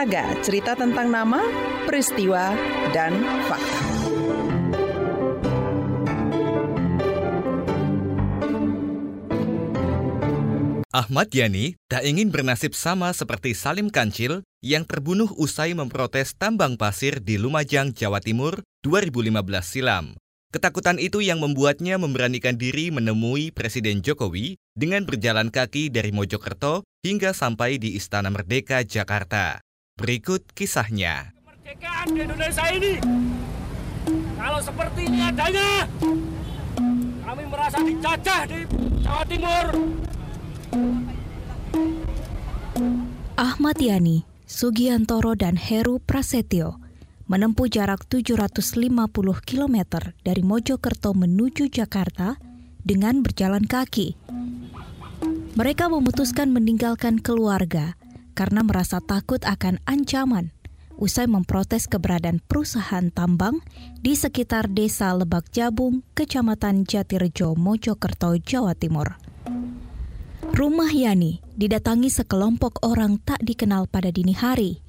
Saga, cerita tentang nama, peristiwa, dan fakta. Ahmad Yani tak ingin bernasib sama seperti Salim Kancil yang terbunuh usai memprotes tambang pasir di Lumajang, Jawa Timur 2015 silam. Ketakutan itu yang membuatnya memberanikan diri menemui Presiden Jokowi dengan berjalan kaki dari Mojokerto hingga sampai di Istana Merdeka, Jakarta. Berikut kisahnya. Kemerdekaan di Indonesia ini, kalau seperti ini adanya, kami merasa dicacah di Jawa Timur. Ahmad Yani, Sugiantoro dan Heru Prasetyo menempuh jarak 750 km dari Mojokerto menuju Jakarta dengan berjalan kaki. Mereka memutuskan meninggalkan keluarga karena merasa takut akan ancaman usai memprotes keberadaan perusahaan tambang di sekitar desa Lebak Jabung, Kecamatan Jatirejo, Mojokerto, Jawa Timur. Rumah Yani didatangi sekelompok orang tak dikenal pada dini hari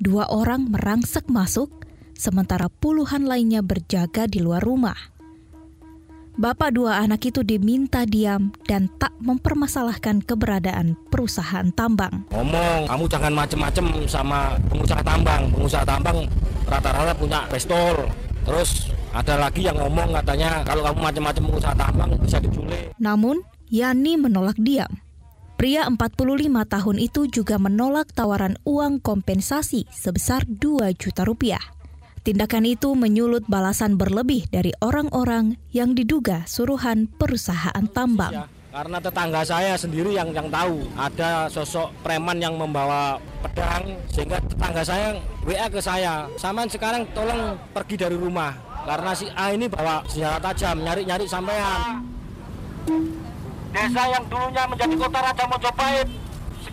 dua orang merangsek masuk, sementara puluhan lainnya berjaga di luar rumah. Bapak dua anak itu diminta diam dan tak mempermasalahkan keberadaan perusahaan tambang. Ngomong, kamu jangan macem-macem sama pengusaha tambang. Pengusaha tambang rata-rata punya pistol. Terus ada lagi yang ngomong katanya kalau kamu macem-macem pengusaha tambang bisa diculik. Namun, Yani menolak diam. Pria 45 tahun itu juga menolak tawaran uang kompensasi sebesar 2 juta rupiah. Tindakan itu menyulut balasan berlebih dari orang-orang yang diduga suruhan perusahaan tambang. Karena tetangga saya sendiri yang yang tahu ada sosok preman yang membawa pedang sehingga tetangga saya WA ke saya, "Saman sekarang tolong pergi dari rumah karena si A ini bawa senjata tajam nyari-nyari sampean." Desa yang dulunya menjadi kota Raja Mojopahit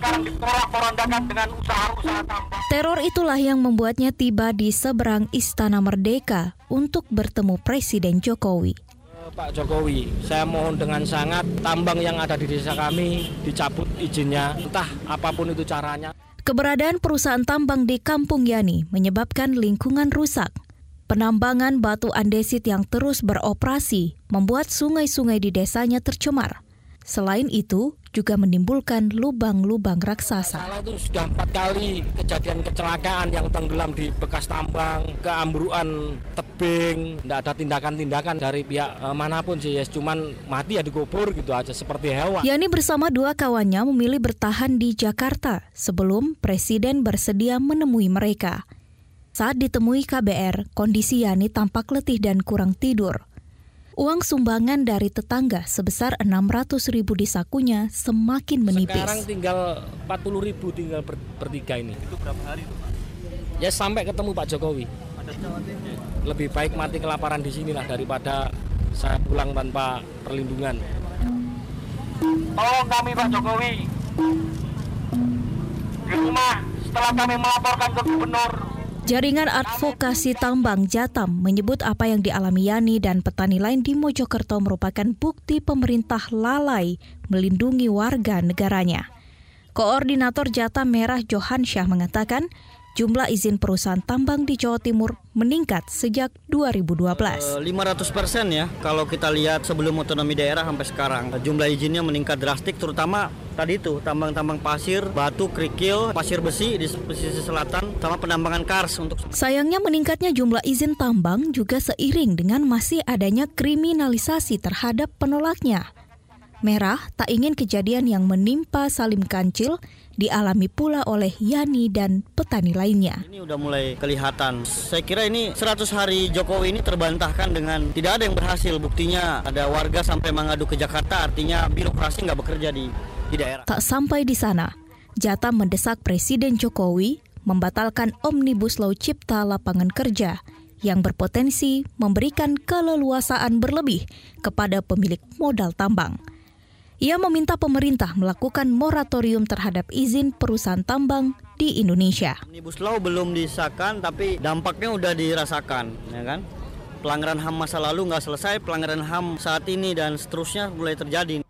sekarang diporak-porandakan dengan usaha-usaha tambang. Teror itulah yang membuatnya tiba di seberang Istana Merdeka untuk bertemu Presiden Jokowi. Eh, Pak Jokowi, saya mohon dengan sangat tambang yang ada di desa kami dicabut izinnya, entah apa pun itu caranya. Keberadaan perusahaan tambang di Kampung Yani menyebabkan lingkungan rusak. Penambangan batu andesit yang terus beroperasi membuat sungai-sungai di desanya tercemar. Selain itu, juga menimbulkan lubang-lubang raksasa. Salah itu sudah empat kali kejadian kecelakaan yang tenggelam di bekas tambang, keambruan tebing, tidak ada tindakan-tindakan dari pihak e, mana pun sih, ya cuman mati ya dikubur gitu aja seperti hewan. Yani bersama dua kawannya memilih bertahan di Jakarta sebelum Presiden bersedia menemui mereka. Saat ditemui KBR, kondisi Yani tampak letih dan kurang tidur. Uang sumbangan dari tetangga sebesar 600 ribu di sakunya semakin menipis. Sekarang tinggal 40 ribu tinggal ber, bertiga ini. Itu berapa hari itu Pak? Ya sampai ketemu Pak Jokowi. Lebih baik mati kelaparan di sini lah daripada saya pulang tanpa perlindungan. Tolong kami Pak Jokowi. Di rumah setelah kami melaporkan ke gubernur Jaringan Advokasi Tambang Jatam menyebut apa yang dialami Yani dan petani lain di Mojokerto merupakan bukti pemerintah lalai melindungi warga negaranya. Koordinator Jatam Merah Johan Syah mengatakan, jumlah izin perusahaan tambang di Jawa Timur meningkat sejak 2012. 500 persen ya, kalau kita lihat sebelum otonomi daerah sampai sekarang. Jumlah izinnya meningkat drastik, terutama tadi itu tambang-tambang pasir, batu, kerikil, pasir besi di pesisir selatan, sama penambangan kars untuk. Sayangnya meningkatnya jumlah izin tambang juga seiring dengan masih adanya kriminalisasi terhadap penolaknya. Merah tak ingin kejadian yang menimpa Salim Kancil dialami pula oleh Yani dan petani lainnya. Ini udah mulai kelihatan. Saya kira ini 100 hari Jokowi ini terbantahkan dengan tidak ada yang berhasil. Buktinya ada warga sampai mengadu ke Jakarta, artinya birokrasi nggak bekerja di, di daerah. Tak sampai di sana, Jata mendesak Presiden Jokowi membatalkan Omnibus Law Cipta Lapangan Kerja yang berpotensi memberikan keleluasaan berlebih kepada pemilik modal tambang. Ia meminta pemerintah melakukan moratorium terhadap izin perusahaan tambang di Indonesia. Omnibus Law belum disahkan, tapi dampaknya udah dirasakan, ya kan? Pelanggaran HAM masa lalu nggak selesai, pelanggaran HAM saat ini dan seterusnya mulai terjadi.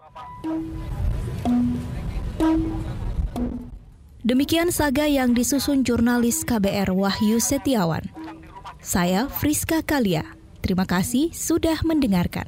Demikian saga yang disusun jurnalis KBR Wahyu Setiawan. Saya Friska Kalia. Terima kasih sudah mendengarkan.